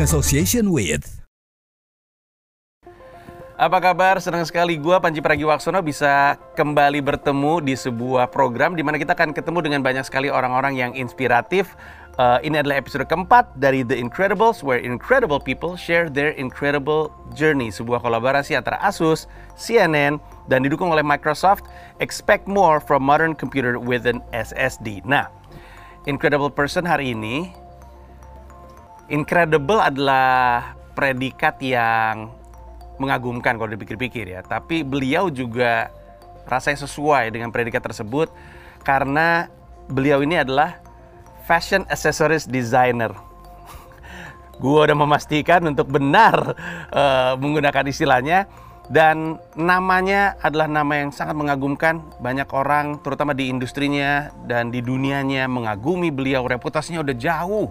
in association with Apa kabar? Senang sekali gue Panji Pragiwaksono bisa kembali bertemu di sebuah program di mana kita akan ketemu dengan banyak sekali orang-orang yang inspiratif. Uh, ini adalah episode keempat dari The Incredibles, where incredible people share their incredible journey. Sebuah kolaborasi antara Asus, CNN, dan didukung oleh Microsoft. Expect more from modern computer with an SSD. Nah, incredible person hari ini, incredible adalah predikat yang mengagumkan kalau dipikir-pikir ya. Tapi beliau juga rasanya sesuai dengan predikat tersebut karena beliau ini adalah fashion accessories designer. Gue udah memastikan untuk benar uh, menggunakan istilahnya dan namanya adalah nama yang sangat mengagumkan. Banyak orang terutama di industrinya dan di dunianya mengagumi beliau. Reputasinya udah jauh,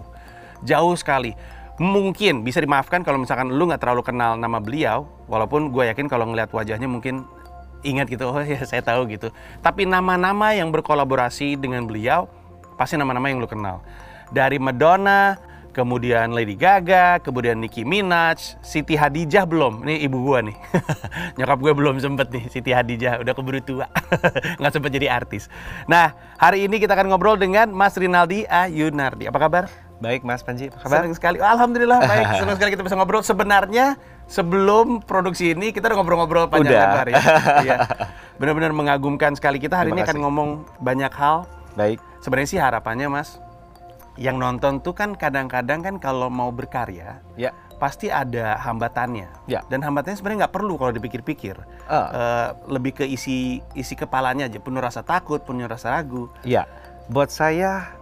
jauh sekali mungkin bisa dimaafkan kalau misalkan lu nggak terlalu kenal nama beliau walaupun gue yakin kalau ngeliat wajahnya mungkin ingat gitu oh ya saya tahu gitu tapi nama-nama yang berkolaborasi dengan beliau pasti nama-nama yang lu kenal dari Madonna kemudian Lady Gaga, kemudian Nicki Minaj, Siti Hadijah belum. Ini ibu gua nih. Nyokap gue belum sempet nih Siti Hadijah, udah keburu tua. nggak sempet jadi artis. Nah, hari ini kita akan ngobrol dengan Mas Rinaldi Ayunardi. Apa kabar? Baik Mas Panji, apa kabar? Senang sekali. Alhamdulillah baik. Senang sekali kita bisa ngobrol. Sebenarnya sebelum produksi ini kita udah ngobrol-ngobrol panjang Udah. lebar ya. Iya. Benar-benar mengagumkan sekali. Kita hari Terima ini akan ngomong banyak hal. Baik. Sebenarnya sih harapannya Mas, yang nonton tuh kan kadang-kadang kan kalau mau berkarya Ya. pasti ada hambatannya. Ya. Dan hambatannya sebenarnya nggak perlu kalau dipikir-pikir. Ah. Eh, lebih ke isi isi kepalanya aja, penuh rasa takut, penuh rasa ragu. Ya. Buat saya,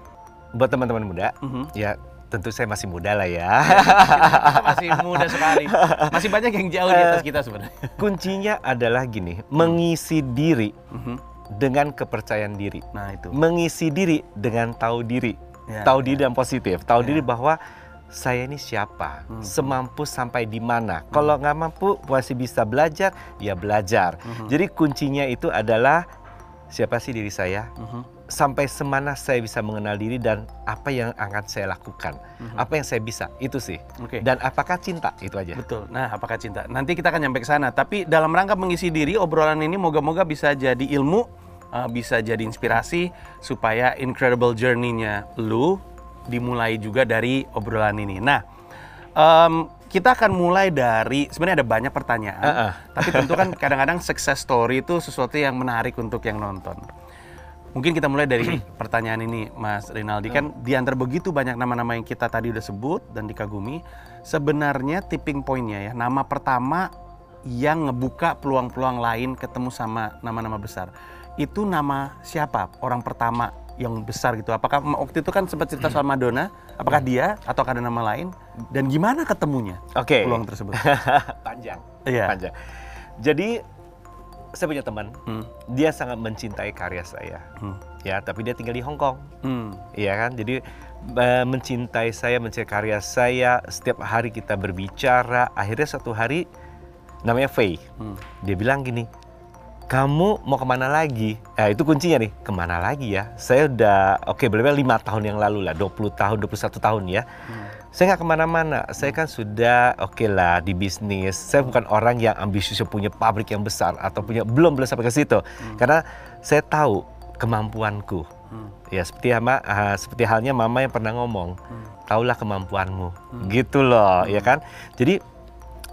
buat teman-teman muda, Mhm. ya tentu saya masih muda lah ya. Kita masih muda sekali. Masih banyak yang jauh di atas kita sebenarnya. Kuncinya adalah gini, mengisi diri Mhm. dengan kepercayaan diri. Nah itu. Mengisi diri dengan tahu diri. Ya, tahu ya. diri dan positif. Tahu Ya. diri bahwa saya ini siapa, Hmm. semampu sampai di mana. Kalau nggak mampu masih bisa belajar, ya belajar. Mhm. Jadi kuncinya itu adalah siapa sih diri saya, Mhm. Sampai semana saya bisa mengenal diri dan apa yang akan saya lakukan, Mhm. apa yang saya bisa itu sih. Oke. Dan apakah cinta itu aja. Betul. Nah, apakah cinta? Nanti kita akan nyampe ke sana. Tapi dalam rangka mengisi diri, obrolan ini moga-moga bisa jadi ilmu, uh, bisa jadi inspirasi supaya incredible journey-nya lu dimulai juga dari obrolan ini. Nah, em, kita akan mulai dari sebenarnya ada banyak pertanyaan, Uh-uh. tapi tentu kan kadang-kadang success story itu sesuatu yang menarik untuk yang nonton. Mungkin kita mulai dari pertanyaan ini, Mas Rinaldi. Kan di antara begitu banyak nama-nama yang kita tadi udah sebut dan dikagumi, sebenarnya tipping pointnya ya, nama pertama yang ngebuka peluang-peluang lain ketemu sama nama-nama besar. Itu nama siapa? Orang pertama yang besar gitu. Apakah waktu itu kan sempat cerita soal Madonna? Apakah dia atau ada nama lain? Dan gimana ketemunya Oke. peluang tersebut? Panjang. Iya. Panjang. Jadi saya punya teman, Hmm. dia sangat mencintai karya saya. Hmm. Ya, tapi dia tinggal di Hong Kong. Hmm. Iya kan? Jadi mencintai saya, mencintai karya saya, setiap hari kita berbicara. Akhirnya satu hari namanya Faye. Hmm. Dia bilang gini, kamu mau ke mana lagi? Nah, itu kuncinya nih, ke mana lagi ya? Saya udah, oke, berarti lima tahun yang lalu lah, 20 tahun, 21 tahun ya. Hmm. Saya nggak ke mana-mana, saya kan sudah oke lah di bisnis. Saya bukan orang yang ambisius yang punya pabrik yang besar atau punya belum belum sampai ke situ. Karena saya tahu kemampuanku. Hmm. Ya seperti ama, ah, seperti halnya mama yang pernah ngomong, Hmm. taulah kemampuanmu, gitu loh, ya kan? Jadi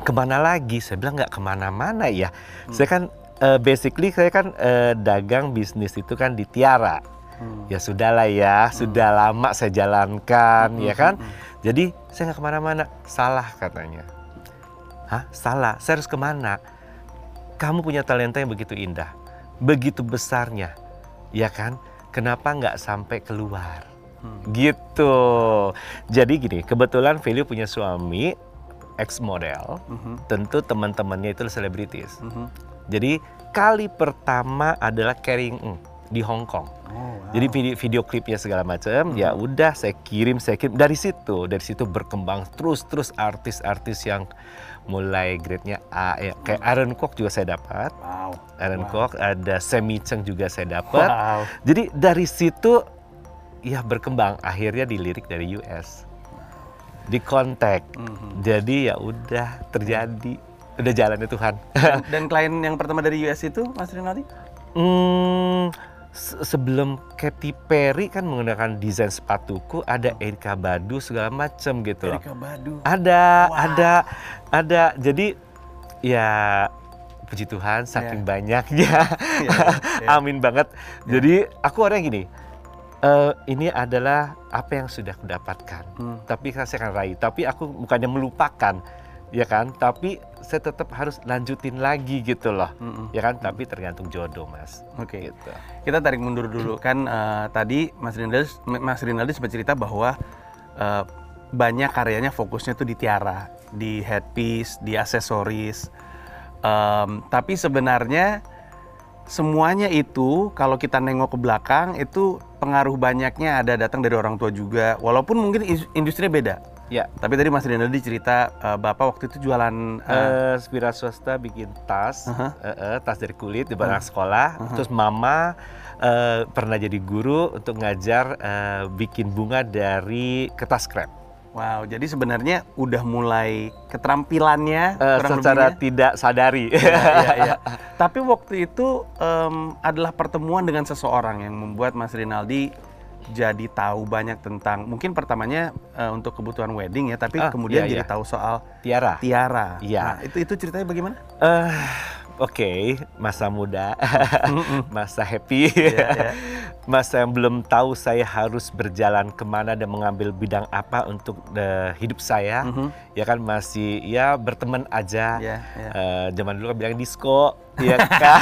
ke mana lagi? Saya bilang nggak ke mana-mana ya. Saya kan eh, basically saya kan eh, dagang bisnis itu kan di Tiara. Hmm. Ya sudahlah ya, sudah lama saya jalankan, Hmm, ya kan? hmm, Jadi saya nggak ke mana-mana, salah katanya. Hah, salah? Saya harus ke mana? Kamu punya talenta yang begitu indah, begitu besarnya, ya kan? Kenapa nggak sampai keluar? Hmm. Gitu. Jadi gini, kebetulan Value punya suami ex model, Mhm. tentu teman-temannya itu selebritis. Mhm. Jadi kali pertama adalah Carrying Ng di Hong Kong. Oh, wow. Jadi video, video klipnya segala macam, ya udah saya kirim, saya kirim dari situ, dari situ berkembang terus terus artis-artis yang mulai grade-nya A ya. Kayak Aaron Kwok juga saya dapat. Wow. Aaron Wow. Kwok, ada Semi Cheng juga saya dapat. Wow. Jadi dari situ ya berkembang akhirnya dilirik dari US. di kontak. Mhm. Jadi ya udah terjadi, udah jalannya Tuhan. Dan, dan klien yang pertama dari US itu, Mas Rinaldi? Hmm, se- sebelum Katy Perry kan menggunakan desain sepatuku, ada Erika Badu segala macam gitu loh. Erika Badu. Ada, Wah. ada, ada. Jadi ya puji Tuhan saking banyaknya. Iya, iya. Amin banget. Jadi aku orang gini. eh, ini adalah apa yang sudah kudapatkan. Hmm. Tapi saya akan raih. Tapi aku bukannya melupakan, ya kan? Tapi saya tetap harus lanjutin lagi gitu loh, Mm-mm. ya kan? Tapi tergantung jodoh, mas. Oke. Gitu. Kita tarik mundur dulu kan eh, tadi Mas Rinaldi Mas Rinaldi sempat cerita bahwa eh, banyak karyanya fokusnya tuh di tiara, di headpiece, di aksesoris. Em, tapi sebenarnya semuanya itu kalau kita nengok ke belakang itu pengaruh banyaknya ada datang dari orang tua juga. Walaupun mungkin industrinya beda. Ya, Tapi tadi Mas Rinaldi cerita eh, Bapak waktu itu jualan eh, eh Spira swasta bikin tas, Aha. eh, eh, tas dari kulit di anak sekolah. Terus mama eh, pernah jadi guru untuk ngajar eh, bikin bunga dari kertas krep. Wow, jadi sebenarnya udah mulai keterampilannya kurang secara lebihnya. tidak sadari. Iya, iya, iya. Tapi waktu itu em, adalah pertemuan dengan seseorang yang membuat Mas Rinaldi jadi tahu banyak tentang mungkin pertamanya eh, untuk kebutuhan wedding ya, tapi Ah, kemudian iya, jadi iya. tahu soal Tiara. tiara. Iya. Nah, itu itu ceritanya bagaimana? Eh, Oke, masa muda, masa happy, Iya, iya. masa yang belum tahu saya harus berjalan ke mana dan mengambil bidang apa untuk eh, hidup saya, Mhm. ya kan masih ya berteman aja. Iya, iya. Eh, zaman dulu kan bilang disco, ya kan?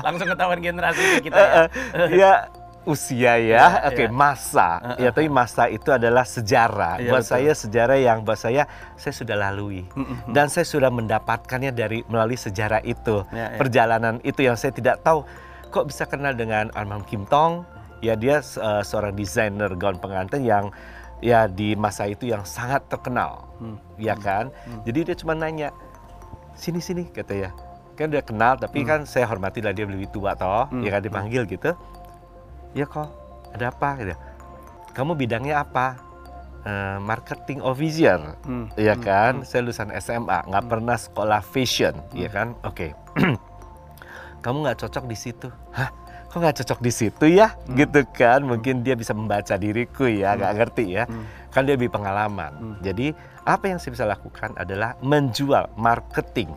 Langsung ketahuan generasi kita ya. ya usia ya, Iya, oke iya. masa, Eh, ya tapi masa itu adalah sejarah. Iya, buat betul. saya sejarah yang buat saya saya sudah lalui Mhm. dan saya sudah mendapatkannya dari melalui sejarah itu, Ya, ya. perjalanan itu yang saya tidak tahu kok bisa kenal dengan almarhum Kim Tong. Ya dia eh, seorang desainer gaun pengantin yang ya di masa itu yang sangat terkenal, Hmm. ya kan. Hmm. Jadi dia cuma nanya sini sini kata ya kan udah kenal tapi kan saya hormati lah dia lebih tua toh Hmm. ya kan dipanggil gitu ya kok ada apa gitu. Kamu bidangnya apa? "Eh, marketing officer Hmm. ya Hmm. kan? Saya lulusan SMA nggak pernah sekolah fashion. Ya kan? Oke. Kamu nggak cocok di situ. Hah? Kok nggak cocok di situ ya? Hmm. gitu kan? Mungkin dia bisa membaca diriku ya nggak ngerti ya. Hmm. kan dia lebih pengalaman. Hmm. Jadi apa yang saya bisa lakukan adalah menjual marketing,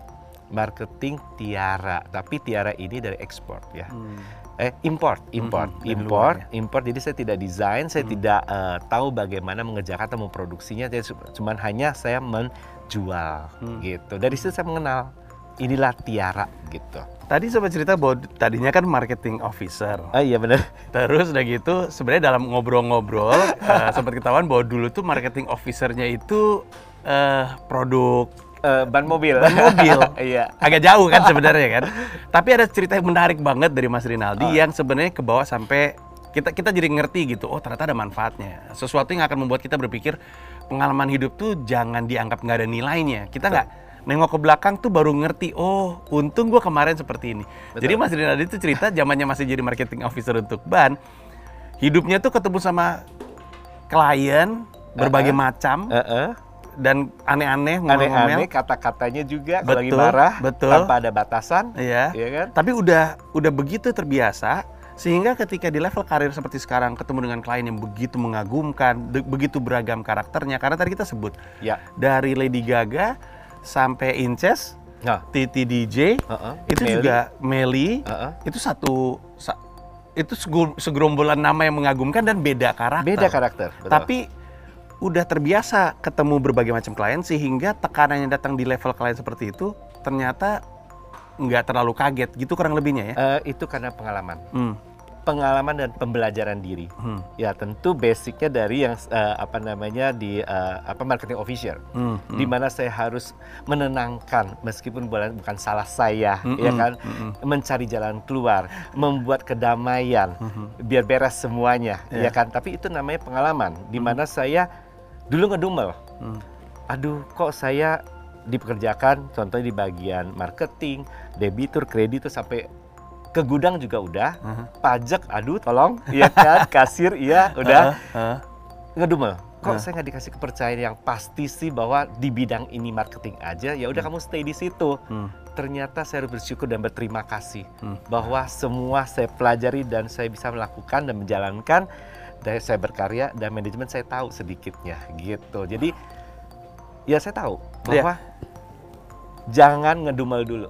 marketing tiara. Tapi tiara ini dari ekspor ya, Hmm. Eh import, import, Mhm, dari import, luar import. Jadi saya tidak desain, saya Hmm. tidak eh, tahu bagaimana mengerjakan atau memproduksinya. Jadi cu- cuman hanya saya menjual Hmm. gitu. Dari situ saya mengenal inilah tiara gitu. Tadi sempat cerita bahwa tadinya kan marketing officer. Ah iya benar. Terus udah gitu sebenarnya dalam ngobrol-ngobrol eh, sempat ketahuan bahwa dulu tuh marketing officernya itu eh, produk Eh, ban mobil. ban mobil. Iya. Agak jauh kan sebenarnya kan. Tapi ada cerita yang menarik banget dari Mas Rinaldi Oh. yang sebenarnya ke bawah sampai kita kita jadi ngerti gitu. Oh ternyata ada manfaatnya. Sesuatu yang akan membuat kita berpikir pengalaman hidup tuh jangan dianggap nggak ada nilainya. Kita nggak nengok ke belakang tuh baru ngerti. Oh untung gua kemarin seperti ini. Betul. Jadi Mas Rinaldi itu cerita zamannya masih jadi marketing officer untuk ban. Hidupnya tuh ketemu sama klien berbagai macam Eh, eh. Dan aneh-aneh Aneh-aneh kata-katanya juga kalau lagi Betul, marah betul. tanpa ada batasan, Iya. ya kan? Tapi udah udah begitu terbiasa sehingga ketika di level karir seperti sekarang ketemu dengan klien yang begitu mengagumkan, begitu beragam karakternya karena tadi kita sebut Ya. dari Lady Gaga sampai Inces, Nah, Titi DJ, uh-uh. itu Melly, juga Meli, uh-uh. itu satu sa- itu segerombolan nama yang mengagumkan dan beda karakter. beda karakter. betul. Tapi udah terbiasa ketemu berbagai macam klien sehingga tekanan yang datang di level klien seperti itu ternyata nggak terlalu kaget gitu kurang lebihnya ya. Eh, itu karena pengalaman, Hmm. pengalaman dan pembelajaran diri. Hmm. Ya tentu basicnya dari yang eh, apa namanya di eh, apa marketing officer, Hmm. Hmm. di mana saya harus menenangkan meskipun bukan bukan salah saya, Mm-mm. ya kan, Mm-mm. mencari jalan keluar, membuat kedamaian, Mhm. biar beres semuanya, Iya. ya kan. Tapi itu namanya pengalaman, di mana saya dulu ngedumel. Hmm. aduh kok saya dipekerjakan contohnya di bagian marketing, debitur, kreditur sampai ke gudang juga udah, Aha. pajak aduh tolong, iya kan, kasir iya udah Ah, ah. ngedumel. kok Ah. saya nggak dikasih kepercayaan yang pasti sih bahwa di bidang ini marketing aja ya udah kamu stay di situ Hmm. ternyata saya harus bersyukur dan berterima kasih Hmm. bahwa semua saya pelajari dan saya bisa melakukan dan menjalankan dan saya berkarya dan manajemen saya tahu sedikitnya gitu jadi ya saya tahu Iya. bahwa jangan ngedumel dulu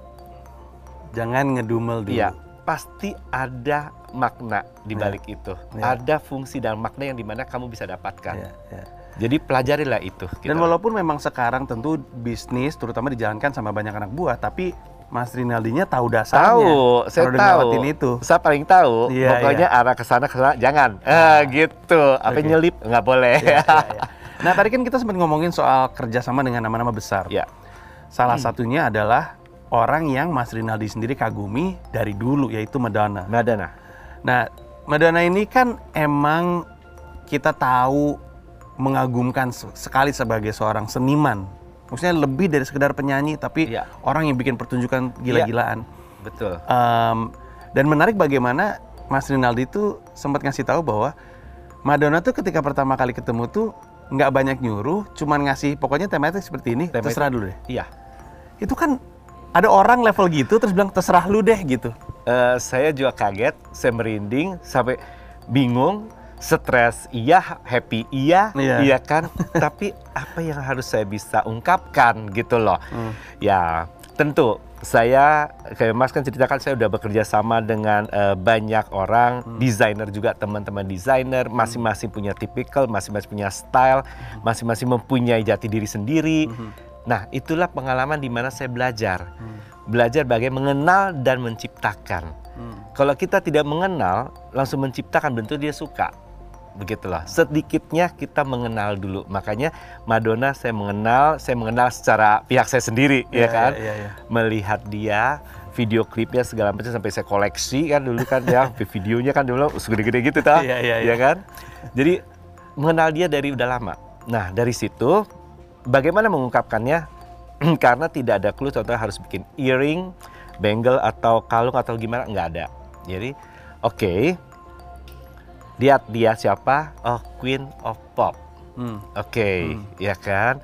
Jangan ngedumel dulu. Iya, pasti ada makna di balik itu. Iya. Ada fungsi dan makna yang di mana kamu bisa dapatkan. Iya, iya. Jadi pelajarilah itu. Dan gitu. walaupun memang sekarang tentu bisnis terutama dijalankan sama banyak anak buah, tapi Mas Rinaldinya tahu dasarnya. tahu, saya tahu. itu. Saya paling tahu. Iya, pokoknya arah ke sana ke sana jangan. Eh, gitu. Apa Oke. nyelip nggak boleh. Iya, iya, iya. Nah tadi kan kita sempat ngomongin soal kerjasama dengan nama-nama besar. Ya. Salah Hmm. satunya adalah orang yang Mas Rinaldi sendiri kagumi dari dulu yaitu Madonna. Madana. Nah, Madonna ini kan emang kita tahu mengagumkan se- sekali sebagai seorang seniman. Maksudnya lebih dari sekedar penyanyi, tapi Iya. orang yang bikin pertunjukan gila-gilaan. Betul. Em, dan menarik bagaimana Mas Rinaldi itu sempat ngasih tahu bahwa Madonna tuh ketika pertama kali ketemu tuh nggak banyak nyuruh, cuman ngasih pokoknya tematik seperti ini, Tematik. terserah dulu deh. Iya. Itu kan ada orang level gitu terus bilang terserah lu deh gitu. Eh, saya juga kaget, saya merinding sampai bingung, stres iya, happy iya, Iya. iya kan? Tapi apa yang harus saya bisa ungkapkan gitu loh. Hmm. Ya, tentu saya kayak Mas kan ceritakan saya udah bekerja sama dengan eh, banyak orang, desainer juga teman-teman desainer, masing-masing punya tipikal, masing-masing punya style, masing-masing mempunyai jati diri sendiri. Nah, itulah pengalaman di mana saya belajar. Belajar bagaimana mengenal dan menciptakan. Kalau kita tidak mengenal, langsung menciptakan bentuk dia suka. Begitulah. Sedikitnya kita mengenal dulu. Makanya Madonna saya mengenal, saya mengenal secara pihak saya sendiri, ya kan? Iya, iya. Melihat dia, video klipnya segala macam sampai saya koleksi kan dulu kan ya, videonya kan dulu segede-gede gitu tah. Iya, iya, Ya iya. kan? Jadi mengenal dia dari udah lama. Nah, dari situ bagaimana mengungkapkannya? Karena tidak ada clue contohnya harus bikin earring, bangle atau kalung atau gimana nggak ada. Jadi oke, lihat dia siapa? Oh Queen of Pop. Hmm. Oke, ya kan?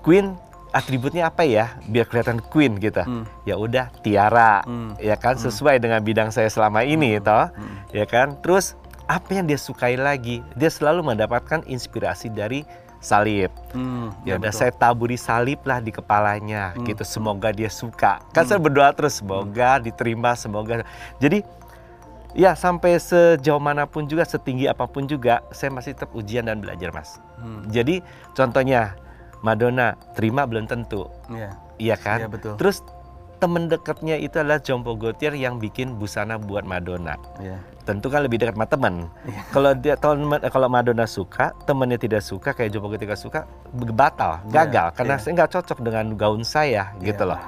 Queen atributnya apa ya? Biar kelihatan Queen gitu. Hmm. Ya udah tiara, Hmm. ya kan? Sesuai dengan bidang saya selama ini, toh, Hmm. ya kan? Terus apa yang dia sukai lagi? Dia selalu mendapatkan inspirasi dari salib. Hmm, Ya iya, udah saya taburi salib lah di kepalanya Hmm. gitu. Semoga dia suka. Kan saya berdoa terus semoga diterima, semoga. Jadi ya sampai sejauh mana pun juga, setinggi apa pun juga, saya masih tetap ujian dan belajar, Mas. Hmm, Jadi contohnya Madonna terima belum tentu, Iya, iya kan? iya betul. Terus temen dekatnya itu adalah Jompo Gautier yang bikin busana buat Madonna. Iya. Tentu kan lebih dekat sama teman. Kalau dia kalau kalau Madonna suka, temennya tidak suka kayak Jompo tidak suka, batal, gagal Iya, karena iya. saya nggak cocok dengan gaun saya gitu Iya, loh.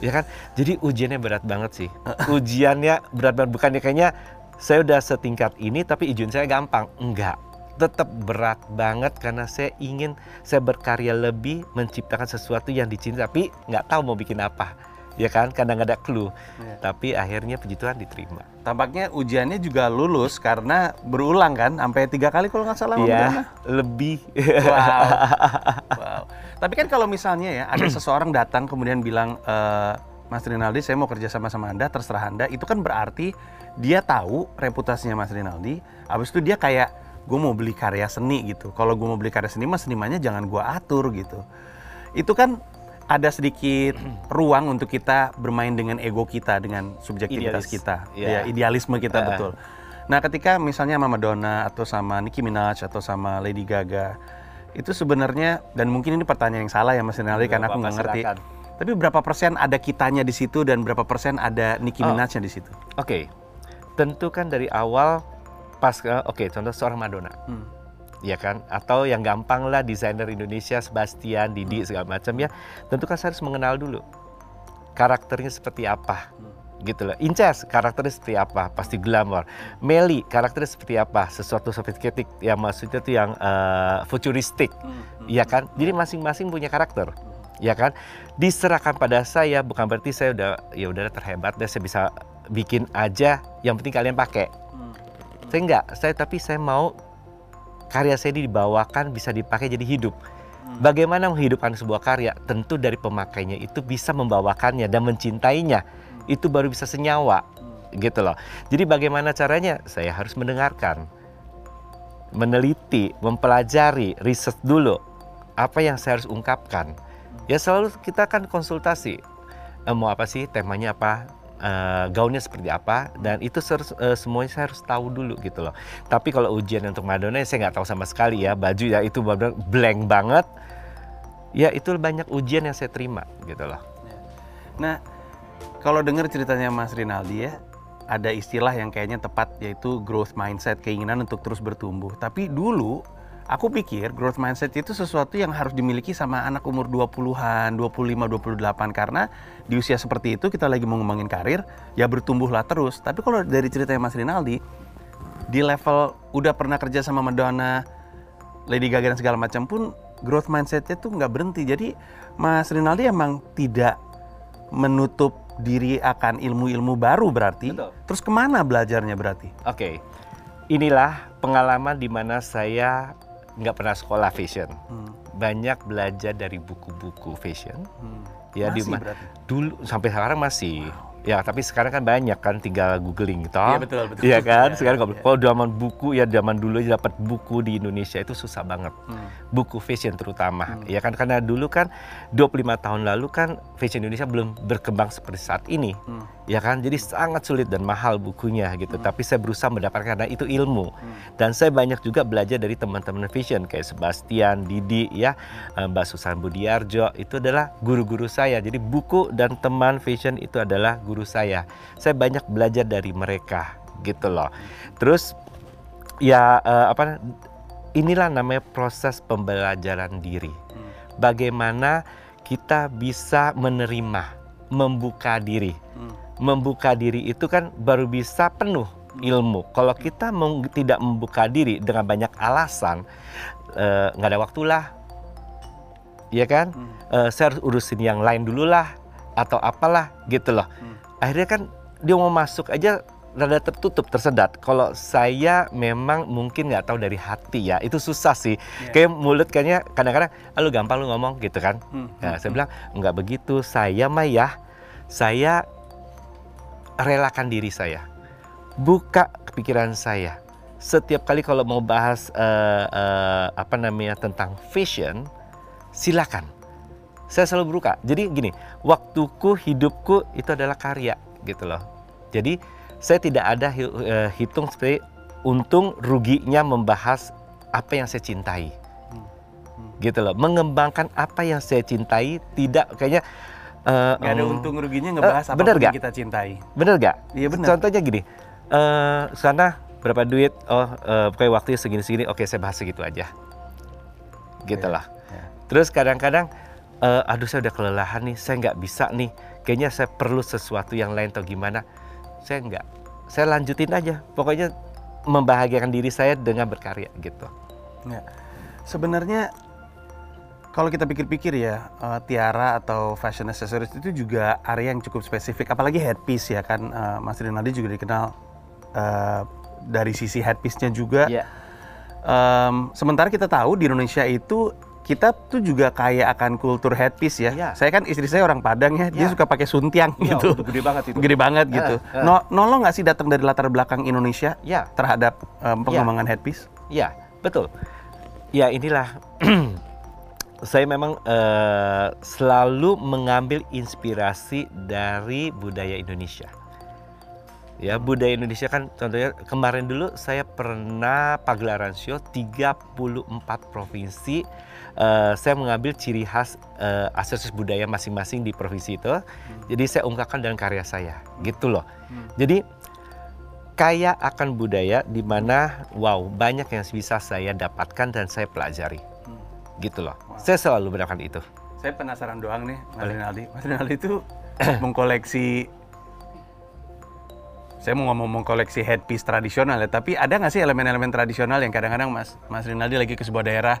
Ya kan? Jadi ujiannya berat banget sih. Ujiannya berat banget bukannya kayaknya saya udah setingkat ini tapi ujian saya gampang. Enggak. Tetap berat banget karena saya ingin saya berkarya lebih menciptakan sesuatu yang dicintai tapi nggak tahu mau bikin apa. Ya kan? Kadang ada clue. Iya. Tapi akhirnya puji Tuhan diterima. Tampaknya ujiannya juga lulus karena berulang kan, sampai tiga kali kalau nggak salah. Iya, lebih. Wow. wow. Tapi kan kalau misalnya ya ada seseorang datang kemudian bilang "Eh, Mas Rinaldi saya mau kerja sama sama Anda, terserah Anda. Itu kan berarti dia tahu reputasinya Mas Rinaldi. Habis itu dia kayak gue mau beli karya seni gitu. Kalau gue mau beli karya seni, mas senimannya jangan gue atur gitu. Itu kan ada sedikit ruang untuk kita bermain dengan ego kita, dengan subjektivitas Idealis. kita, Iya. ya idealisme kita Ah. betul. Nah, ketika misalnya sama Madonna atau sama Nicki Minaj atau sama Lady Gaga, itu sebenarnya dan mungkin ini pertanyaan yang salah ya Mas Rinaldi karena aku nggak ngerti. silakan. Tapi berapa persen ada kitanya di situ dan berapa persen ada Nicki Oh. Minajnya di situ? Oke. Tentu kan dari awal pas ke- oke contoh seorang Madonna. Hmm. ya kan atau yang gampang lah desainer Indonesia Sebastian Didi segala macam ya tentu kan saya harus mengenal dulu karakternya seperti apa gitu loh. Inces karakternya seperti apa? Pasti glamor. Meli karakternya seperti apa? Sesuatu sophisticated yang maksudnya tuh yang eh, futuristik. Ya kan? jadi masing-masing punya karakter. Ya kan? Diserahkan pada saya bukan berarti saya udah ya udah terhebat dan saya bisa bikin aja yang penting kalian pakai. Saya enggak. Saya tapi saya mau karya saya ini dibawakan bisa dipakai jadi hidup. Hmm. Bagaimana menghidupkan sebuah karya? Tentu dari pemakainya itu bisa membawakannya dan mencintainya. Itu baru bisa senyawa, gitu loh. Jadi bagaimana caranya? Saya harus mendengarkan, meneliti, mempelajari, riset dulu apa yang saya harus ungkapkan. Ya selalu kita kan konsultasi. Eh, mau apa sih temanya apa? eh, gaunnya seperti apa dan itu serus- eh, semuanya saya harus tahu dulu gitu loh. Tapi kalau ujian untuk Madonna saya nggak tahu sama sekali ya baju ya itu benar blank banget. Ya itu banyak ujian yang saya terima gitu loh. Nah, kalau dengar ceritanya Mas Rinaldi ya, ada istilah yang kayaknya tepat yaitu growth mindset, keinginan untuk terus bertumbuh. Tapi dulu aku pikir growth mindset itu sesuatu yang harus dimiliki sama anak umur 20-an, 25, 28 karena di usia seperti itu kita lagi mau ngembangin karir, ya bertumbuhlah terus. Tapi kalau dari ceritanya Mas Rinaldi di level udah pernah kerja sama Madonna, Lady Gaga dan segala macam pun growth mindsetnya tuh nggak berhenti. Jadi Mas Rinaldi emang tidak menutup diri akan ilmu-ilmu baru berarti. Betul. Terus ke mana belajarnya berarti? Oke, inilah pengalaman di mana saya nggak pernah sekolah fashion. Hmm. Banyak belajar dari buku-buku fashion. Hmm. Ya di Masih ma- berarti. dulu sampai sekarang masih. Ya tapi sekarang kan banyak kan tinggal googling gitu. Iya, betul, betul. Iya kan? Iya, sekarang iya. kalau zaman buku ya zaman dulu dapat buku di Indonesia itu susah banget. Hmm. Buku fashion terutama. Hmm. Ya kan karena dulu kan 25 tahun lalu kan fashion Indonesia belum berkembang seperti saat ini. Hmm. Ya kan? Jadi sangat sulit dan mahal bukunya gitu. Hmm. Tapi saya berusaha mendapatkan karena itu ilmu. Hmm. Dan saya banyak juga belajar dari teman-teman fashion kayak Sebastian, Didi, ya, eh, Mbak Susan Budiarjo itu adalah guru-guru saya. Jadi buku dan teman fashion itu adalah guru saya. Saya banyak belajar dari mereka gitu loh. Terus ya eh, apa? Inilah namanya proses pembelajaran diri. Hmm. Bagaimana kita bisa menerima, membuka diri Hmm. membuka diri itu kan baru bisa penuh ilmu. Kalau kita tidak membuka diri dengan banyak alasan, eh, nggak ada waktulah, ya kan? Hmm. Eh, saya harus urusin yang lain dulu lah, atau apalah gitu loh. Hmm. Akhirnya kan dia mau masuk aja rada tertutup, tersedat. Kalau saya memang mungkin nggak tahu dari hati ya, itu susah sih. Iya. Kayak mulut kayaknya kadang-kadang, ah, lu gampang lu ngomong gitu kan. Hmm. Nah, saya bilang nggak begitu. Saya mah ya, saya relakan diri saya, buka pikiran saya. Setiap kali kalau mau bahas eh, eh, apa namanya tentang fashion, silakan. Saya selalu buka. Jadi gini, waktuku, hidupku itu adalah karya gitu loh. Jadi saya tidak ada eh, hitung seperti untung ruginya membahas apa yang saya cintai gitu loh mengembangkan apa yang saya cintai tidak kayaknya eh, Gak ada untung ruginya ngebahas eh, apa bener yang kita cintai. bener gak Iya benar. contohnya gini eh sana berapa duit oh eh, pokoknya waktunya segini segini oke saya bahas segitu aja gitu lah iya. terus kadang-kadang eh, aduh saya udah kelelahan nih saya nggak bisa nih kayaknya saya perlu sesuatu yang lain atau gimana saya nggak saya lanjutin aja pokoknya membahagiakan diri saya dengan berkarya gitu Ya. Sebenarnya kalau kita pikir-pikir ya, eh, tiara atau fashion accessories itu juga area yang cukup spesifik, apalagi headpiece ya kan, eh, Mas Rinaldi juga dikenal eh, dari sisi headpiece-nya juga. Iya. Em, sementara kita tahu di Indonesia itu kita tuh juga kaya akan kultur headpiece ya. Iya. Saya kan istri saya orang Padang ya, dia Iya. suka pakai suntiang gitu. gede banget Gede banget gitu. Eh. No, nolong nggak sih datang dari latar belakang Indonesia ya terhadap em, pengembangan headpiece? Ya, betul. Ya, inilah saya memang eh, selalu mengambil inspirasi dari budaya Indonesia. Ya, budaya Indonesia kan contohnya kemarin dulu saya pernah pagelaran show 34 provinsi. Eh, saya mengambil ciri khas eh, aksesoris budaya masing-masing di provinsi itu. Jadi saya ungkapkan dalam karya saya, gitu loh. Hmm. Jadi kaya akan budaya di mana wow banyak yang bisa saya dapatkan dan saya pelajari Hmm. gitu loh Wow. saya selalu mendapatkan itu Saya penasaran doang nih, Mas. Rinaldi. Mas Rinaldi itu mengkoleksi saya mau ngomong mengkoleksi headpiece tradisional ya, tapi ada nggak sih elemen-elemen tradisional yang kadang-kadang Mas Mas Rinaldi lagi ke sebuah daerah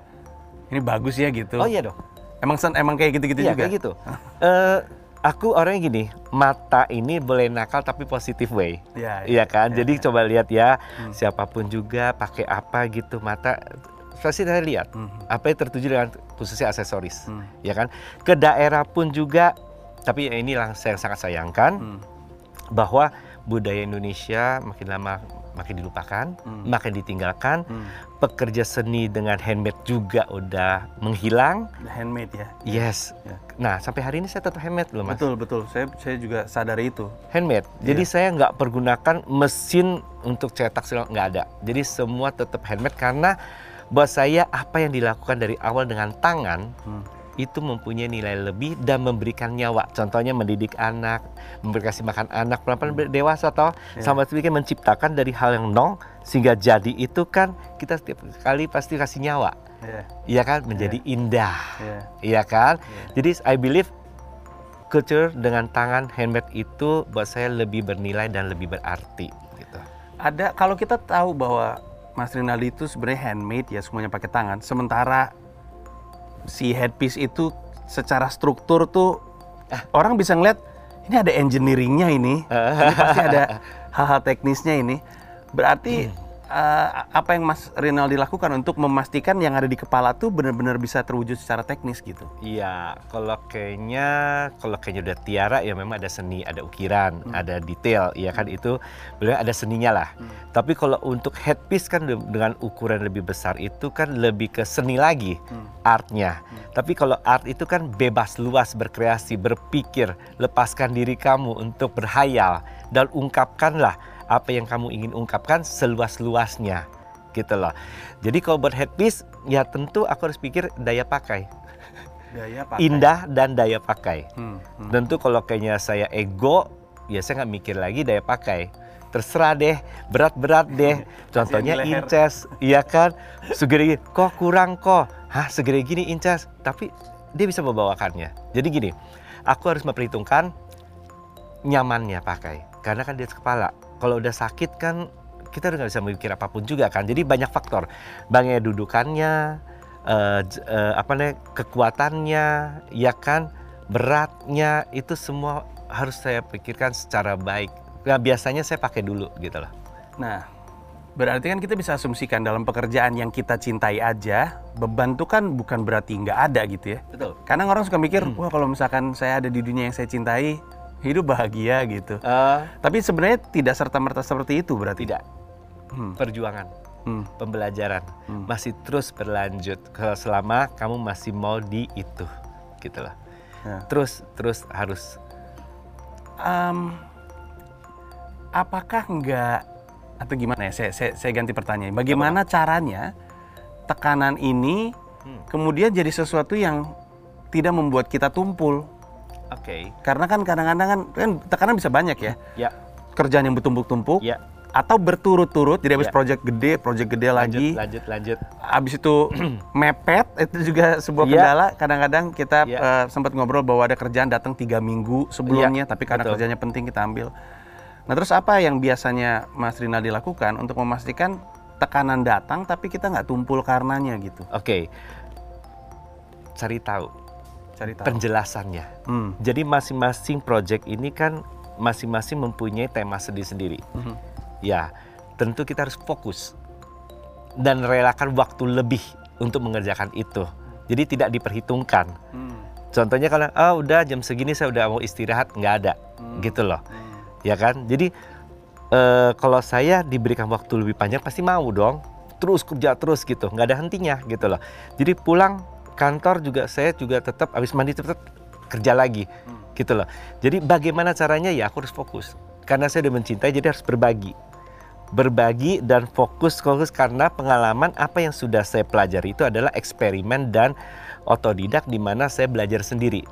ini bagus ya gitu. oh iya dong Emang sen- emang kayak gitu-gitu iya juga. kayak gitu Eh, aku orangnya gini mata ini boleh nakal tapi positive way Iya. Iya kan, iya, jadi iya. coba lihat ya, Hmm. siapa pun juga pakai apa gitu mata pasti saya lihat Mhm. apa yang tertuju dengan khususnya aksesoris, Hmm. ya kan? Ke daerah pun juga, tapi ini yang saya sangat sayangkan Hmm. bahwa budaya Indonesia makin lama makin dilupakan, Hmm. makin ditinggalkan. Hmm. Pekerja seni dengan handmade juga udah menghilang. Handmade ya. Yes. Ya. Nah sampai hari ini saya tetap handmade loh mas. Betul betul. Saya saya juga sadar itu. Handmade. Jadi Iya. saya nggak pergunakan mesin untuk cetak segala nggak ada. Jadi semua tetap handmade karena buat saya apa yang dilakukan dari awal dengan tangan Hmm. Itu mempunyai nilai lebih dan memberikan nyawa. Contohnya mendidik anak, memberi makan anak pelan-pelan dewasa toh Ya. sama seperti menciptakan dari hal yang nol sehingga jadi itu kan kita setiap kali pasti kasih nyawa. Ya. Iya kan menjadi indah. Ya. Iya kan? Ya. Jadi I believe culture dengan tangan handmade itu buat saya lebih bernilai dan lebih berarti gitu. Ada kalau kita tahu bahwa Mas Rinaldi itu sebenarnya handmade ya semuanya pakai tangan. Sementara si headpiece itu secara struktur tuh orang bisa ngeliat ini ada engineeringnya ini. Ini pasti ada hal-hal teknisnya ini. Berarti eh, apa yang Mas Rinaldi lakukan untuk memastikan yang ada di kepala tuh benar-benar bisa terwujud secara teknis gitu. Iya, kalau kayaknya kalau kayaknya udah tiara ya memang ada seni, ada ukiran, ada detail, ya kan itu benar ada seninya lah. Tapi kalau untuk headpiece kan de- dengan ukuran lebih besar itu kan lebih ke seni lagi, Hmm. artnya. Tapi kalau art itu kan bebas luas berkreasi, berpikir, lepaskan diri kamu untuk berhayal dan ungkapkanlah apa yang kamu ingin ungkapkan seluas-luasnya gitu loh. Jadi kalau buat headpiece ya tentu aku harus pikir daya pakai Gaya indah dan daya pakai. Hmm, hmm. Tentu kalau kayaknya saya ego, ya saya nggak mikir lagi daya pakai. Terserah deh, berat-berat deh. Contohnya inces, iya kan? Segede gini, kok kurang kok. Hah, segede gini inces. Tapi dia bisa membawakannya. Jadi gini, aku harus memperhitungkan nyamannya pakai. Karena kan di atas kepala. Kalau udah sakit kan kita udah nggak bisa mikir apa pun juga kan. Jadi banyak faktor. Bangnya dudukannya, eh, j- eh, apa namanya kekuatannya, ya kan, beratnya itu semua harus saya pikirkan secara baik. Nah, biasanya saya pakai dulu gitu loh. Nah, berarti kan kita bisa asumsikan dalam pekerjaan yang kita cintai aja, beban tuh kan bukan berarti nggak ada gitu ya. Betul. Kadang orang suka mikir, wah kalau misalkan saya ada di dunia yang saya cintai, hidup bahagia gitu. Tapi sebenarnya tidak serta-merta seperti itu berarti. tidak. Hmm. Perjuangan, Hmm. pembelajaran Hmm. masih terus berlanjut selama kamu masih mau di itu, gitu loh. Ya. Terus terus harus Em, apakah nggak atau gimana ya? Saya, saya, saya ganti pertanyaan. Bagaimana caranya tekanan ini Hmm. kemudian jadi sesuatu yang tidak membuat kita tumpul? Oke. Karena kan kadang-kadang kan, kan tekanan bisa banyak ya. Ya, Kerjaan yang bertumpuk-tumpuk ya. atau berturut-turut. Jadi habis Ya. project gede, project gede lagi. Lanjut, lanjut, lanjut. Habis itu mepet itu juga sebuah Iya. kendala. Kadang-kadang kita Iya. eh, sempat ngobrol bahwa ada kerjaan datang tiga minggu sebelumnya, tapi karena betul. kerjanya penting kita ambil. Nah terus apa yang biasanya Mas Rinaldi lakukan untuk memastikan tekanan datang tapi kita nggak tumpul karenanya gitu? Oke. Cari tahu Cari tahu. penjelasannya. Hmm. Jadi masing-masing project ini kan masing-masing mempunyai tema sendiri-sendiri. Mhm. Ya, tentu kita harus fokus dan relakan waktu lebih untuk mengerjakan itu. Jadi tidak diperhitungkan. Hmm. Contohnya kalau ah udah jam segini saya udah mau istirahat nggak ada, Hmm. gitu loh, Hmm. ya kan? Jadi eh, kalau saya diberikan waktu lebih panjang pasti mau dong, terus kerja terus gitu, nggak ada hentinya gitu loh. Jadi pulang kantor juga saya juga tetap habis mandi tetap kerja lagi, Hmm. gitu loh. Jadi bagaimana caranya ya aku harus fokus karena saya udah mencintai jadi harus berbagi berbagi dan fokus fokus karena pengalaman apa yang sudah saya pelajari itu adalah eksperimen dan otodidak di mana saya belajar sendiri.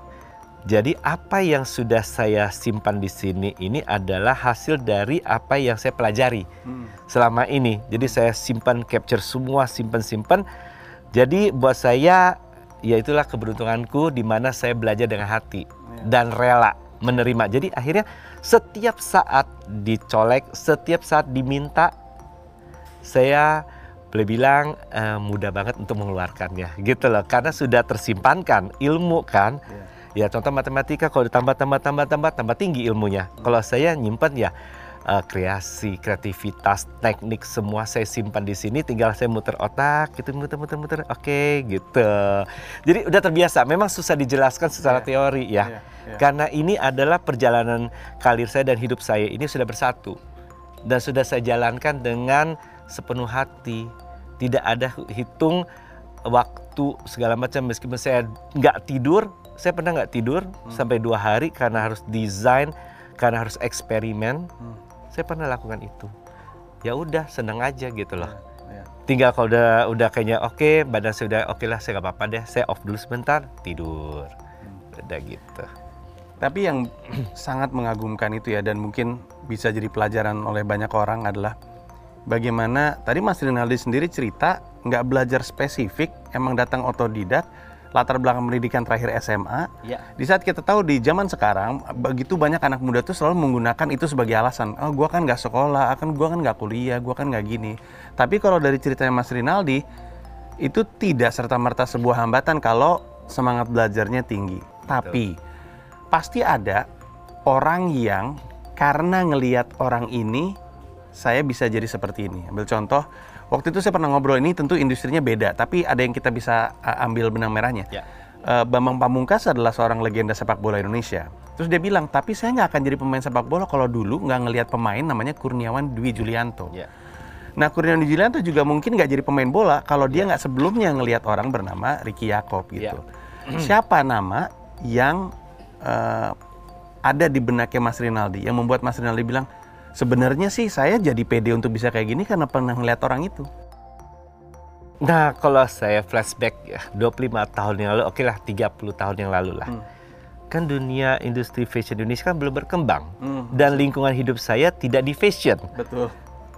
Jadi apa yang sudah saya simpan di sini ini adalah hasil dari apa yang saya pelajari Hmm. selama ini. Jadi saya simpan capture semua simpan-simpan. Jadi buat saya ya itulah keberuntunganku di mana saya belajar dengan hati dan rela menerima. Jadi akhirnya setiap saat dicolek, setiap saat diminta saya boleh bilang eh, mudah banget untuk mengeluarkannya. Gitu loh karena sudah tersimpankan ilmu kan. Iya. ya contoh matematika kalau ditambah tambah tambah tambah tambah tinggi ilmunya. Kalau saya nyimpan ya eh, kreasi, kreativitas, teknik semua saya simpan di sini. Tinggal saya muter otak, gitu muter-muter-muter. Oke, gitu. Jadi udah terbiasa. Memang susah dijelaskan secara Iya. teori ya. Iya, iya. Karena ini adalah perjalanan karir saya dan hidup saya ini sudah bersatu dan sudah saya jalankan dengan sepenuh hati. Tidak ada hitung waktu segala macam meskipun saya nggak tidur, saya pernah nggak tidur sampai dua hari karena harus desain, karena harus eksperimen. Hmm. Saya pernah lakukan itu. Ya udah senang aja gitu loh. Iya. Tinggal kalau udah udah kayaknya oke, badan saya udah oke lah, saya nggak apa-apa deh. Saya off dulu sebentar, tidur. Udah gitu. Tapi yang sangat mengagumkan itu ya dan mungkin bisa jadi pelajaran oleh banyak orang adalah bagaimana tadi Mas Rinaldi sendiri cerita nggak belajar spesifik, emang datang otodidak, latar belakang pendidikan terakhir SMA. Ya. Di saat kita tahu di zaman sekarang begitu banyak anak muda tuh selalu menggunakan itu sebagai alasan. Oh, gua kan nggak sekolah, akan gua kan nggak kuliah, gua kan nggak gini. Tapi kalau dari ceritanya Mas Rinaldi itu tidak serta merta sebuah hambatan kalau semangat belajarnya tinggi. Tapi pasti ada orang yang karena ngelihat orang ini saya bisa jadi seperti ini. Ambil contoh, waktu itu saya pernah ngobrol ini tentu industrinya beda, tapi ada yang kita bisa uh, ambil benang merahnya. Ya. Eh, Bambang Pamungkas adalah seorang legenda sepak bola Indonesia. Terus dia bilang, tapi saya nggak akan jadi pemain sepak bola kalau dulu nggak ngelihat pemain namanya Kurniawan Dwi Julianto. Ya. Nah Kurniawan Dwi Julianto juga mungkin nggak jadi pemain bola kalau dia nggak sebelumnya ngelihat orang bernama Ricky Yakob gitu. Siapa nama yang eh, ada di benaknya Mas Rinaldi yang membuat Mas Rinaldi bilang sebenarnya sih saya jadi pede untuk bisa kayak gini karena pernah ngeliat orang itu. Nah, kalau saya flashback ya, 25 tahun yang lalu, oke lah 30 tahun yang lalu lah. Hmm. Kan dunia industri fashion Indonesia kan belum berkembang. Hmm, Dan lingkungan hidup saya tidak di fashion. Betul.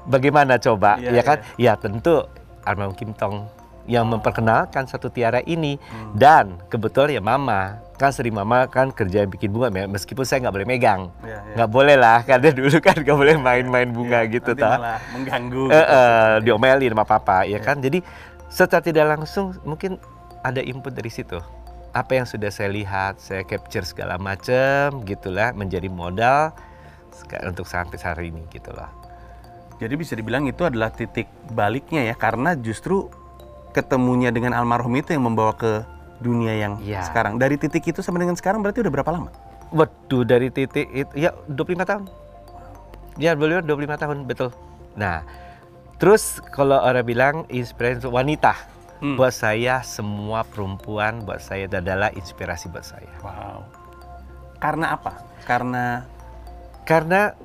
Bagaimana coba? Iya, ya kan? Ya tentu Almarhum Kim Tong yang memperkenalkan satu tiara ini. Hmm. Dan kebetulan ya mama. Kan sering mama kan kerja bikin bunga me- meskipun saya nggak boleh megang. Ya, ya. Nggak boleh lah, karena dulu kan nggak boleh main-main bunga gitu. Nanti tah. malah mengganggu. Eh, gitu. eh, diomelin sama papa ya Iya. kan jadi secara tidak langsung mungkin ada input dari situ apa yang sudah saya lihat saya capture segala macam gitulah menjadi modal untuk sampai hari ini gitu loh Jadi bisa dibilang itu adalah titik baliknya ya karena justru ketemunya dengan almarhum itu yang membawa ke dunia yang Iya. sekarang. Dari titik itu sampai dengan sekarang berarti udah berapa lama? waduh dari titik itu ya 25 tahun ya beliau 25 tahun betul nah terus kalau orang bilang inspirasi wanita Hmm. buat saya semua perempuan buat saya adalah inspirasi buat saya Wow. Karena apa? Karena karena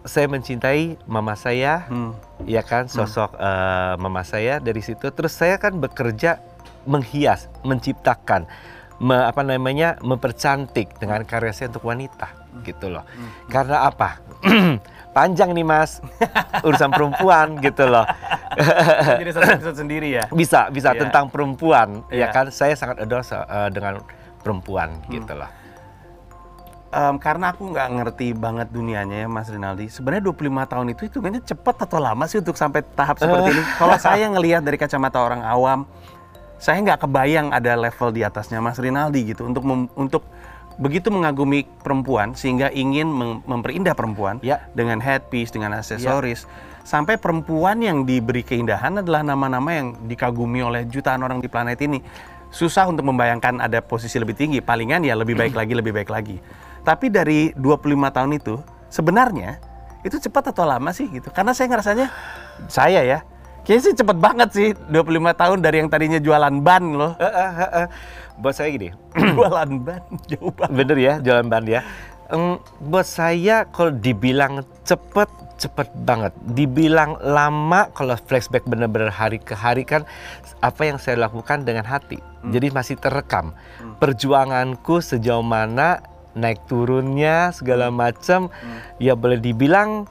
saya mencintai mama saya hmm, ya kan? Sosok eh, mama saya dari situ. Terus saya kan bekerja menghias menciptakan me- apa namanya mempercantik dengan karya saya untuk wanita gitu loh. Karena apa? Panjang nih mas. Urusan perempuan gitu loh. Jadi satu episode sendiri ya. bisa bisa Iya. tentang perempuan. Iya. ya kan? Saya sangat adore eh, dengan perempuan gitu loh Em, karena aku nggak ngerti banget dunianya ya Mas Rinaldi. Sebenarnya 25 tahun itu hitungannya cepat atau lama sih untuk sampai tahap seperti ini? Kalau saya ngelihat dari kacamata orang awam, saya nggak kebayang ada level di atasnya Mas Rinaldi gitu untuk mem- untuk begitu mengagumi perempuan sehingga ingin mem- memperindah perempuan Ya. dengan headpiece, dengan aksesoris. Sampai perempuan yang diberi keindahan adalah nama-nama yang dikagumi oleh jutaan orang di planet ini. Susah untuk membayangkan ada posisi lebih tinggi, palingan ya lebih baik lagi, lebih baik lagi. Tapi dari 25 tahun itu, sebenarnya itu cepat atau lama sih gitu? Karena saya ngerasanya, saya ya, kayaknya sih cepet banget sih 25 tahun dari yang tadinya jualan ban loh. Eh, eh, eh, buat saya gini jualan ban, jauh banget. Bener ya jalan ban ya. Em, buat saya kalau dibilang cepet cepet banget. Dibilang lama kalau flashback bener-bener hari ke hari kan apa yang saya lakukan dengan hati. Jadi masih terekam. Perjuanganku sejauh mana naik turunnya segala macam ya boleh dibilang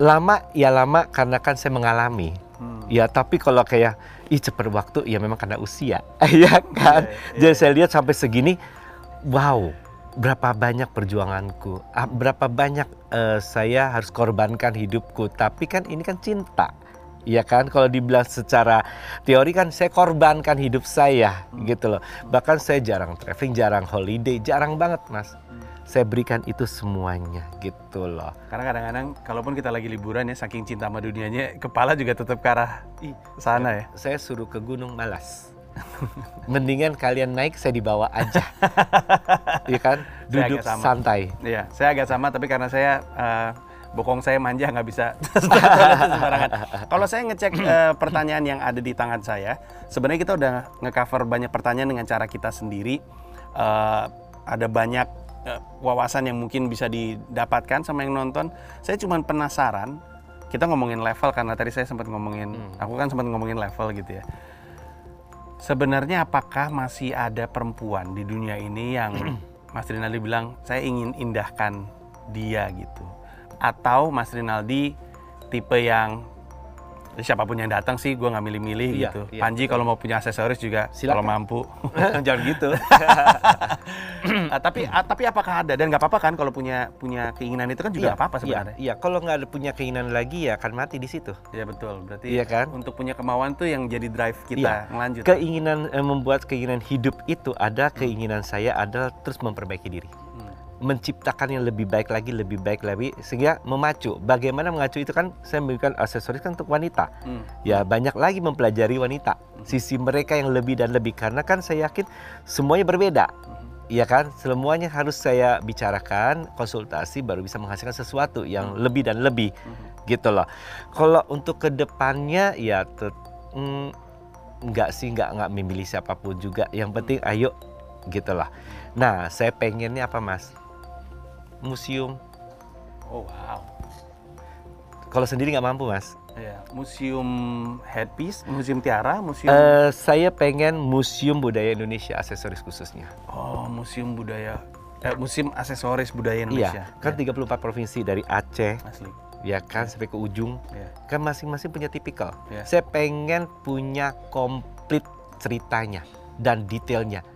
lama ya lama karena kan saya mengalami. Hmm. Ya tapi kalau kayak ih cepet waktu ya memang karena usia, ya kan. Iya, Jadi saya lihat sampai segini, wow, berapa banyak perjuanganku, ah, berapa banyak eh, saya harus korbankan hidupku. Tapi kan ini kan cinta, ya kan. Kalau dibilang secara teori kan saya korbankan hidup saya, Hmm. gitu loh. Bahkan saya jarang traveling, jarang holiday, jarang banget mas. saya berikan itu semuanya gitu loh. Karena kadang-kadang kalaupun kita lagi liburan ya saking cinta sama dunianya, kepala juga tetap ke arah sana ya. Saya suruh ke gunung malas. Mendingan kalian naik saya dibawa aja. Iya kan? Saya Duduk agak sama. santai. Iya, saya agak sama tapi karena saya eh, bokong saya manja nggak bisa sembarangan. Kalau saya ngecek eh, pertanyaan yang ada di tangan saya, sebenarnya kita udah ngecover banyak pertanyaan dengan cara kita sendiri. Eh, ada banyak eh, wawasan yang mungkin bisa didapatkan sama yang nonton. Saya cuma penasaran. Kita ngomongin level karena tadi saya sempat ngomongin, aku kan sempat ngomongin level gitu ya. Sebenarnya apakah masih ada perempuan di dunia ini yang Mas Rinaldi bilang saya ingin indahkan dia gitu? Atau Mas Rinaldi tipe yang ya siapa pun yang datang sih gue nggak milih-milih Iya, gitu. iya, Panji kalau mau punya aksesoris juga Silakan. kalau mampu. Jangan gitu. Ah, tapi ah, tapi apakah ada dan nggak apa-apa kan kalau punya punya keinginan itu kan juga Iya, nggak apa-apa iya, sebenarnya. Iya, kalau nggak ada punya keinginan lagi ya akan mati di situ. Iya betul. Berarti Iya kan? untuk punya kemauan tuh yang jadi drive kita Iya. ngelanjut. Keinginan eh, membuat keinginan hidup itu ada, keinginan saya adalah terus memperbaiki diri. Hmm. menciptakan yang lebih baik lagi, lebih baik lagi, sehingga memacu. Bagaimana mengacu itu kan saya memberikan aksesoris kan untuk wanita. Hmm. Ya banyak lagi mempelajari wanita, sisi mereka yang lebih dan lebih karena kan saya yakin semuanya berbeda. Iya kan, semuanya harus saya bicarakan, konsultasi baru bisa menghasilkan sesuatu yang lebih dan lebih, gitu loh. Kalau untuk ke depannya ya tet- mm, nggak sih nggak nggak memilih siapa pun juga. Yang penting ayo, gitu lah. Nah, saya pengennya apa mas? Museum. Oh wow. Kalau sendiri nggak mampu mas. Iya, museum headpiece, museum tiara, museum Eh, saya pengen museum budaya Indonesia aksesoris khususnya. oh museum budaya, eh, museum aksesoris budaya Indonesia. Iya, kan 34 provinsi dari Aceh, Asli. ya kan sampai ke ujung, Iya. kan masing-masing punya tipikal. Iya. Saya pengen punya komplit ceritanya dan detailnya.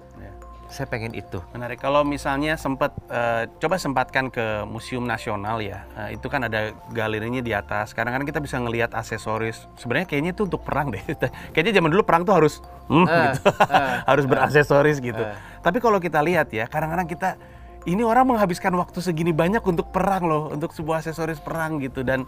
Saya pengen itu. Menarik. Kalau misalnya sempat eh, coba sempatkan ke Museum Nasional ya, eh, itu kan ada galerinya di atas. Sekarang kan kita bisa ngelihat aksesoris. Sebenarnya kayaknya itu untuk perang deh. kayaknya zaman dulu perang tuh harus hmm, Eh, gitu. harus beraksesoris gitu. eh. Tapi kalau kita lihat ya, kadang-kadang kita ini orang menghabiskan waktu segini banyak untuk perang loh, untuk sebuah aksesoris perang gitu dan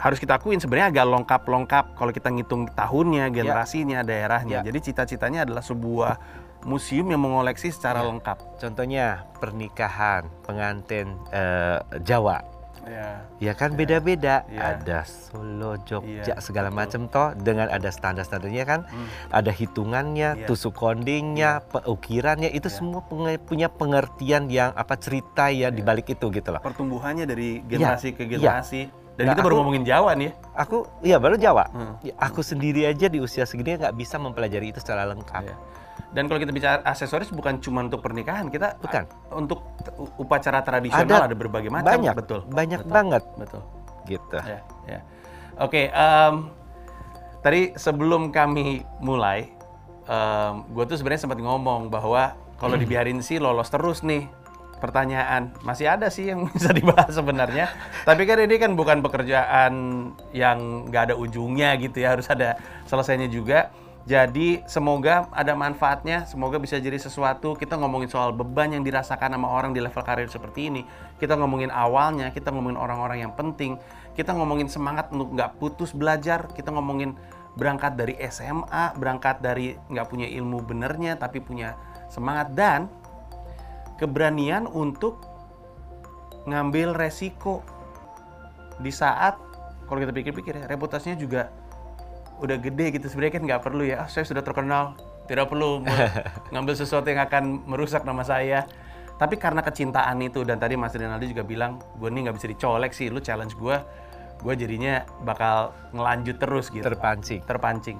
harus kita akuin sebenarnya agak lengkap-lengkap kalau kita ngitung tahunnya, generasinya, daerahnya. Ya. Jadi cita-citanya adalah sebuah museum yang mengoleksi secara Ya. lengkap. Contohnya pernikahan pengantin eh, Jawa. Ya. Ya kan beda-beda. Ya. Ada Solo, Jogja, Iya, segala macam toh dengan ada standar-standarnya kan. Hmm. Ada hitungannya, Iya. tusuk kondingnya, peukirannya itu Iya. semua punya pengertian yang apa cerita ya di balik itu gitu loh. Pertumbuhannya dari generasi ke iya. generasi. Dan Nah, kita baru aku- ngomongin Jawa nih. ya. Aku iya baru Jawa. Hmm. Ya, aku sendiri aja di usia segini nggak bisa mempelajari itu secara lengkap. Iya. Dan kalau kita bicara aksesoris bukan cuma untuk pernikahan, kita Bukan. untuk upacara tradisional ada, Ada. berbagai macam. Banyak, betul. banyak betul, banget Betul. gitu. Ya, ya. Oke, em, tadi sebelum kami mulai, gue tuh sebenarnya sempat ngomong bahwa kalau dibiarin sih lolos terus nih pertanyaan. Masih ada sih yang bisa dibahas sebenarnya. Tapi kan ini kan bukan pekerjaan yang nggak ada ujungnya gitu ya, harus ada selesainya juga. Jadi semoga ada manfaatnya, semoga bisa jadi sesuatu. Kita ngomongin soal beban yang dirasakan sama orang di level karir seperti ini. Kita ngomongin awalnya, kita ngomongin orang-orang yang penting. Kita ngomongin semangat untuk nggak putus belajar. Kita ngomongin berangkat dari SMA, berangkat dari nggak punya ilmu benernya, tapi punya semangat dan keberanian untuk ngambil resiko di saat kalau kita pikir-pikir ya reputasinya juga udah gede gitu sebenarnya kan nggak perlu ya ah, saya sudah terkenal tidak perlu ngambil sesuatu yang akan merusak nama saya tapi karena kecintaan itu dan tadi Mas Rinaldi juga bilang gue nih nggak bisa dicolek sih lu challenge gue gue jadinya bakal ngelanjut terus gitu Terpancing. terpancing.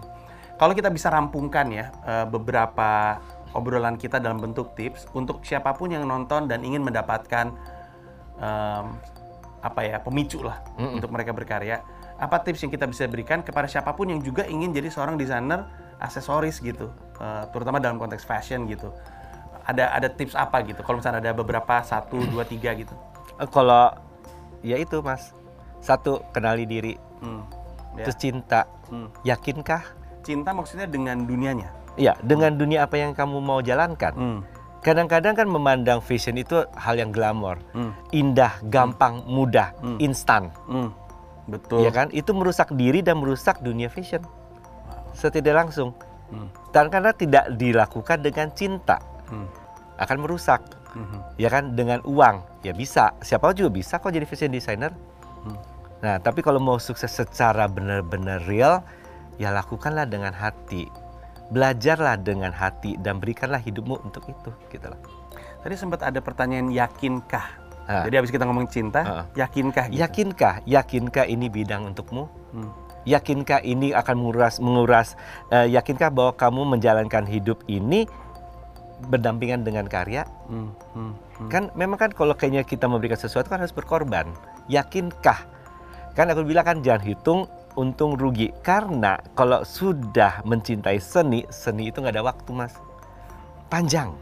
Kalau kita bisa rampungkan ya eh, beberapa obrolan kita dalam bentuk tips untuk siapa pun yang nonton dan ingin mendapatkan em, apa ya pemicu lah untuk mereka berkarya. Apa tips yang kita bisa berikan kepada siapa pun yang juga ingin jadi seorang desainer aksesoris gitu, eh, terutama dalam konteks fashion gitu. Ada ada tips apa gitu? Kalau misalnya ada beberapa satu dua tiga gitu. Eh, Kalau ya itu mas, satu kenali diri, Hmm, ya. terus cinta. Hmm. Yakinkah? Cinta maksudnya dengan dunianya. Iya, dengan dunia apa yang kamu mau jalankan. Hmm. kadang-kadang kan memandang fashion itu hal yang glamor, Hmm. indah, gampang, mudah, Hmm. instan. Hmm. Betul. Ya kan? Itu merusak diri dan merusak dunia fashion. Setidak langsung. Hmm. Dan karena tidak dilakukan dengan cinta, Hmm. akan merusak. Mhm. Ya kan? Dengan uang, ya bisa. Siapa juga bisa kok jadi fashion designer. Hmm. Nah, tapi kalau mau sukses secara benar-benar real, ya lakukanlah dengan hati. Belajarlah dengan hati dan berikanlah hidupmu untuk itu, gitu loh. Tadi sempat ada pertanyaan yakinkah? Ah. Jadi habis kita ngomong cinta, Ah. yakinkah gitu? Yakinkah? Yakinkah ini bidang untukmu? Hmm. Yakinkah ini akan menguras menguras eh, yakinkah bahwa kamu menjalankan hidup ini berdampingan dengan karya? Hmm. Hmm. Hmm. Kan memang kan kalau kayaknya kita memberikan sesuatu kan harus berkorban. Yakinkah? Kan aku bilang kan jangan hitung untung rugi karena kalau sudah mencintai seni, seni itu nggak ada waktu mas. Panjang,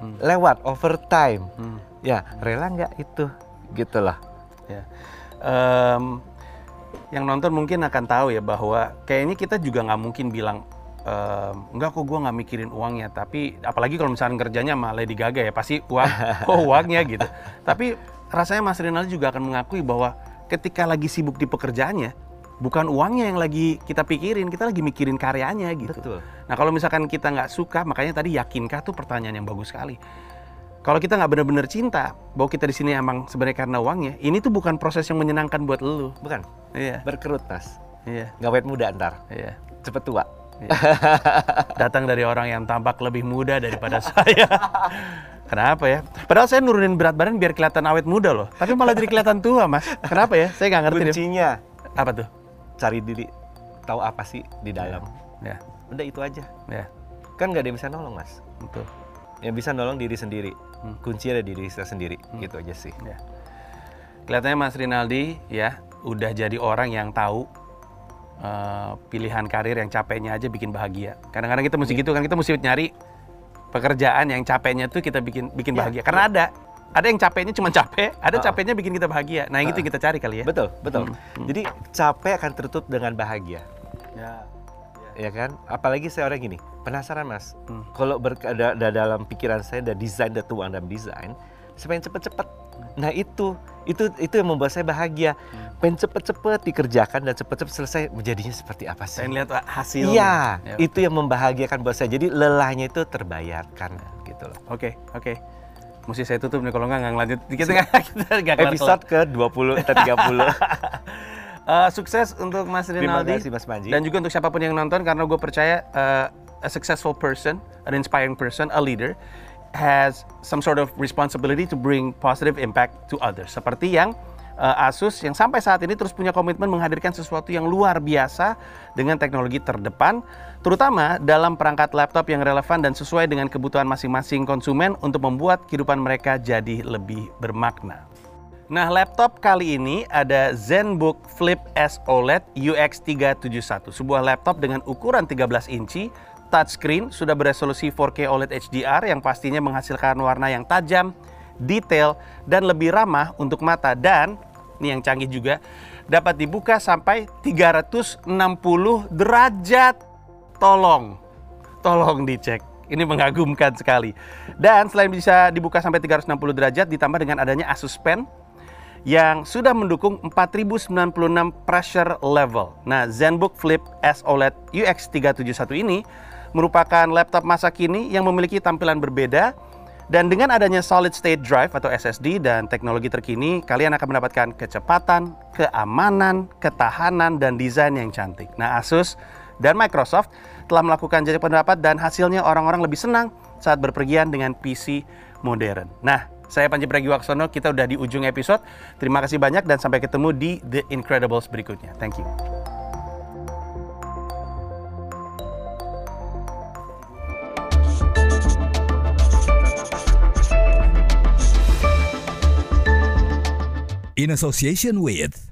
Hmm. lewat overtime. Hmm. Ya rela nggak itu? Gitu lah. Ya. Em, yang nonton mungkin akan tahu ya bahwa kayaknya kita juga nggak mungkin bilang em, enggak kok gue nggak mikirin uangnya tapi apalagi kalau misalnya kerjanya sama Lady Gaga ya pasti uang oh uangnya gitu tapi rasanya Mas Rinaldi juga akan mengakui bahwa ketika lagi sibuk di pekerjaannya bukan uangnya yang lagi kita pikirin kita lagi mikirin karyanya gitu Betul. Nah kalau misalkan kita nggak suka, makanya tadi yakinkah tuh pertanyaan yang bagus sekali. Kalau kita nggak benar-benar cinta bahwa kita di sini emang sebenarnya karena uangnya, ini tuh bukan proses yang menyenangkan buat lu. Bukan Iya, berkerut mas. iya, Ngawet muda ntar, iya. cepet tua. Datang dari orang yang tampak lebih muda daripada saya. Kenapa ya? Padahal saya nurunin berat badan biar kelihatan awet muda loh. Tapi malah jadi kelihatan tua mas. Kenapa ya? Saya nggak ngerti. deh. Kuncinya Apa tuh? Cari diri, tahu apa sih di dalam. Ya, Udah itu aja. ya, Kan nggak ada yang bisa nolong mas. betul. Yang bisa nolong diri sendiri. Hmm. Kunci ada di diri kita sendiri. Gitu aja sih. Ya. Kelihatannya Mas Rinaldi ya udah jadi orang yang tahu eh, pilihan karir yang capeknya aja bikin bahagia. Kadang-kadang kita mesti gitu kan kita mesti nyari pekerjaan yang capeknya tuh kita bikin bikin Ya, bahagia. Karena ada ada yang capeknya cuma capek, ada Ah. capeknya bikin kita bahagia. Nah, yang itu Ah. kita cari kali ya. Betul, betul. Hmm, hmm. Jadi capek akan tertutup dengan bahagia. Ya. Ya kan? Apalagi saya orang gini, penasaran mas. Hmm. Kalau ber- ada, ada dalam pikiran saya ada desain, ada tuang dalam desain, saya pengen cepet-cepet. Nah itu, itu itu yang membuat saya bahagia. Hmm. Pengen cepet-cepet dikerjakan dan cepet-cepet selesai. Menjadinya seperti apa sih? Saya lihat hasil. Iya, Ya. itu yang membahagiakan buat saya. Jadi lelahnya itu terbayarkan gitu loh. Oke, oke. Mesti saya tutup nih kalau nggak nggak lanjut. Kita nggak kita nggak. Episode ke 20 atau 30. Eh, sukses untuk Mas Terima Rinaldi. kasih Mas Manji. Dan juga untuk siapa pun yang nonton karena gue percaya uh, a successful person, an inspiring person, a leader has some sort of responsibility to bring positive impact to others. Seperti yang uh, Asus yang sampai saat ini terus punya komitmen menghadirkan sesuatu yang luar biasa dengan teknologi terdepan, terutama dalam perangkat laptop yang relevan dan sesuai dengan kebutuhan masing-masing konsumen untuk membuat kehidupan mereka jadi lebih bermakna. Nah, laptop kali ini ada ZenBook Flip S OLED UX371, sebuah laptop dengan ukuran 13 inci, touchscreen, sudah beresolusi 4K OLED HDR yang pastinya menghasilkan warna yang tajam, detail, dan lebih ramah untuk mata dan ini yang canggih juga dapat dibuka sampai 360 derajat. Tolong, tolong dicek. Ini mengagumkan sekali. Dan selain bisa dibuka sampai 360 derajat ditambah dengan adanya Asus Pen yang sudah mendukung 4096 pressure level. Nah, ZenBook Flip S OLED UX371 ini merupakan laptop masa kini yang memiliki tampilan berbeda dan dengan adanya solid state drive atau SSD dan teknologi terkini, kalian akan mendapatkan kecepatan, keamanan, ketahanan, dan desain yang cantik. Nah, Asus dan Microsoft telah melakukan jajak pendapat dan hasilnya orang-orang lebih senang saat berpergian dengan PC modern. Nah, saya Panji Pragiwaksono, kita udah di ujung episode. Terima kasih banyak dan sampai ketemu di The Incredibles berikutnya. Thank you. in association with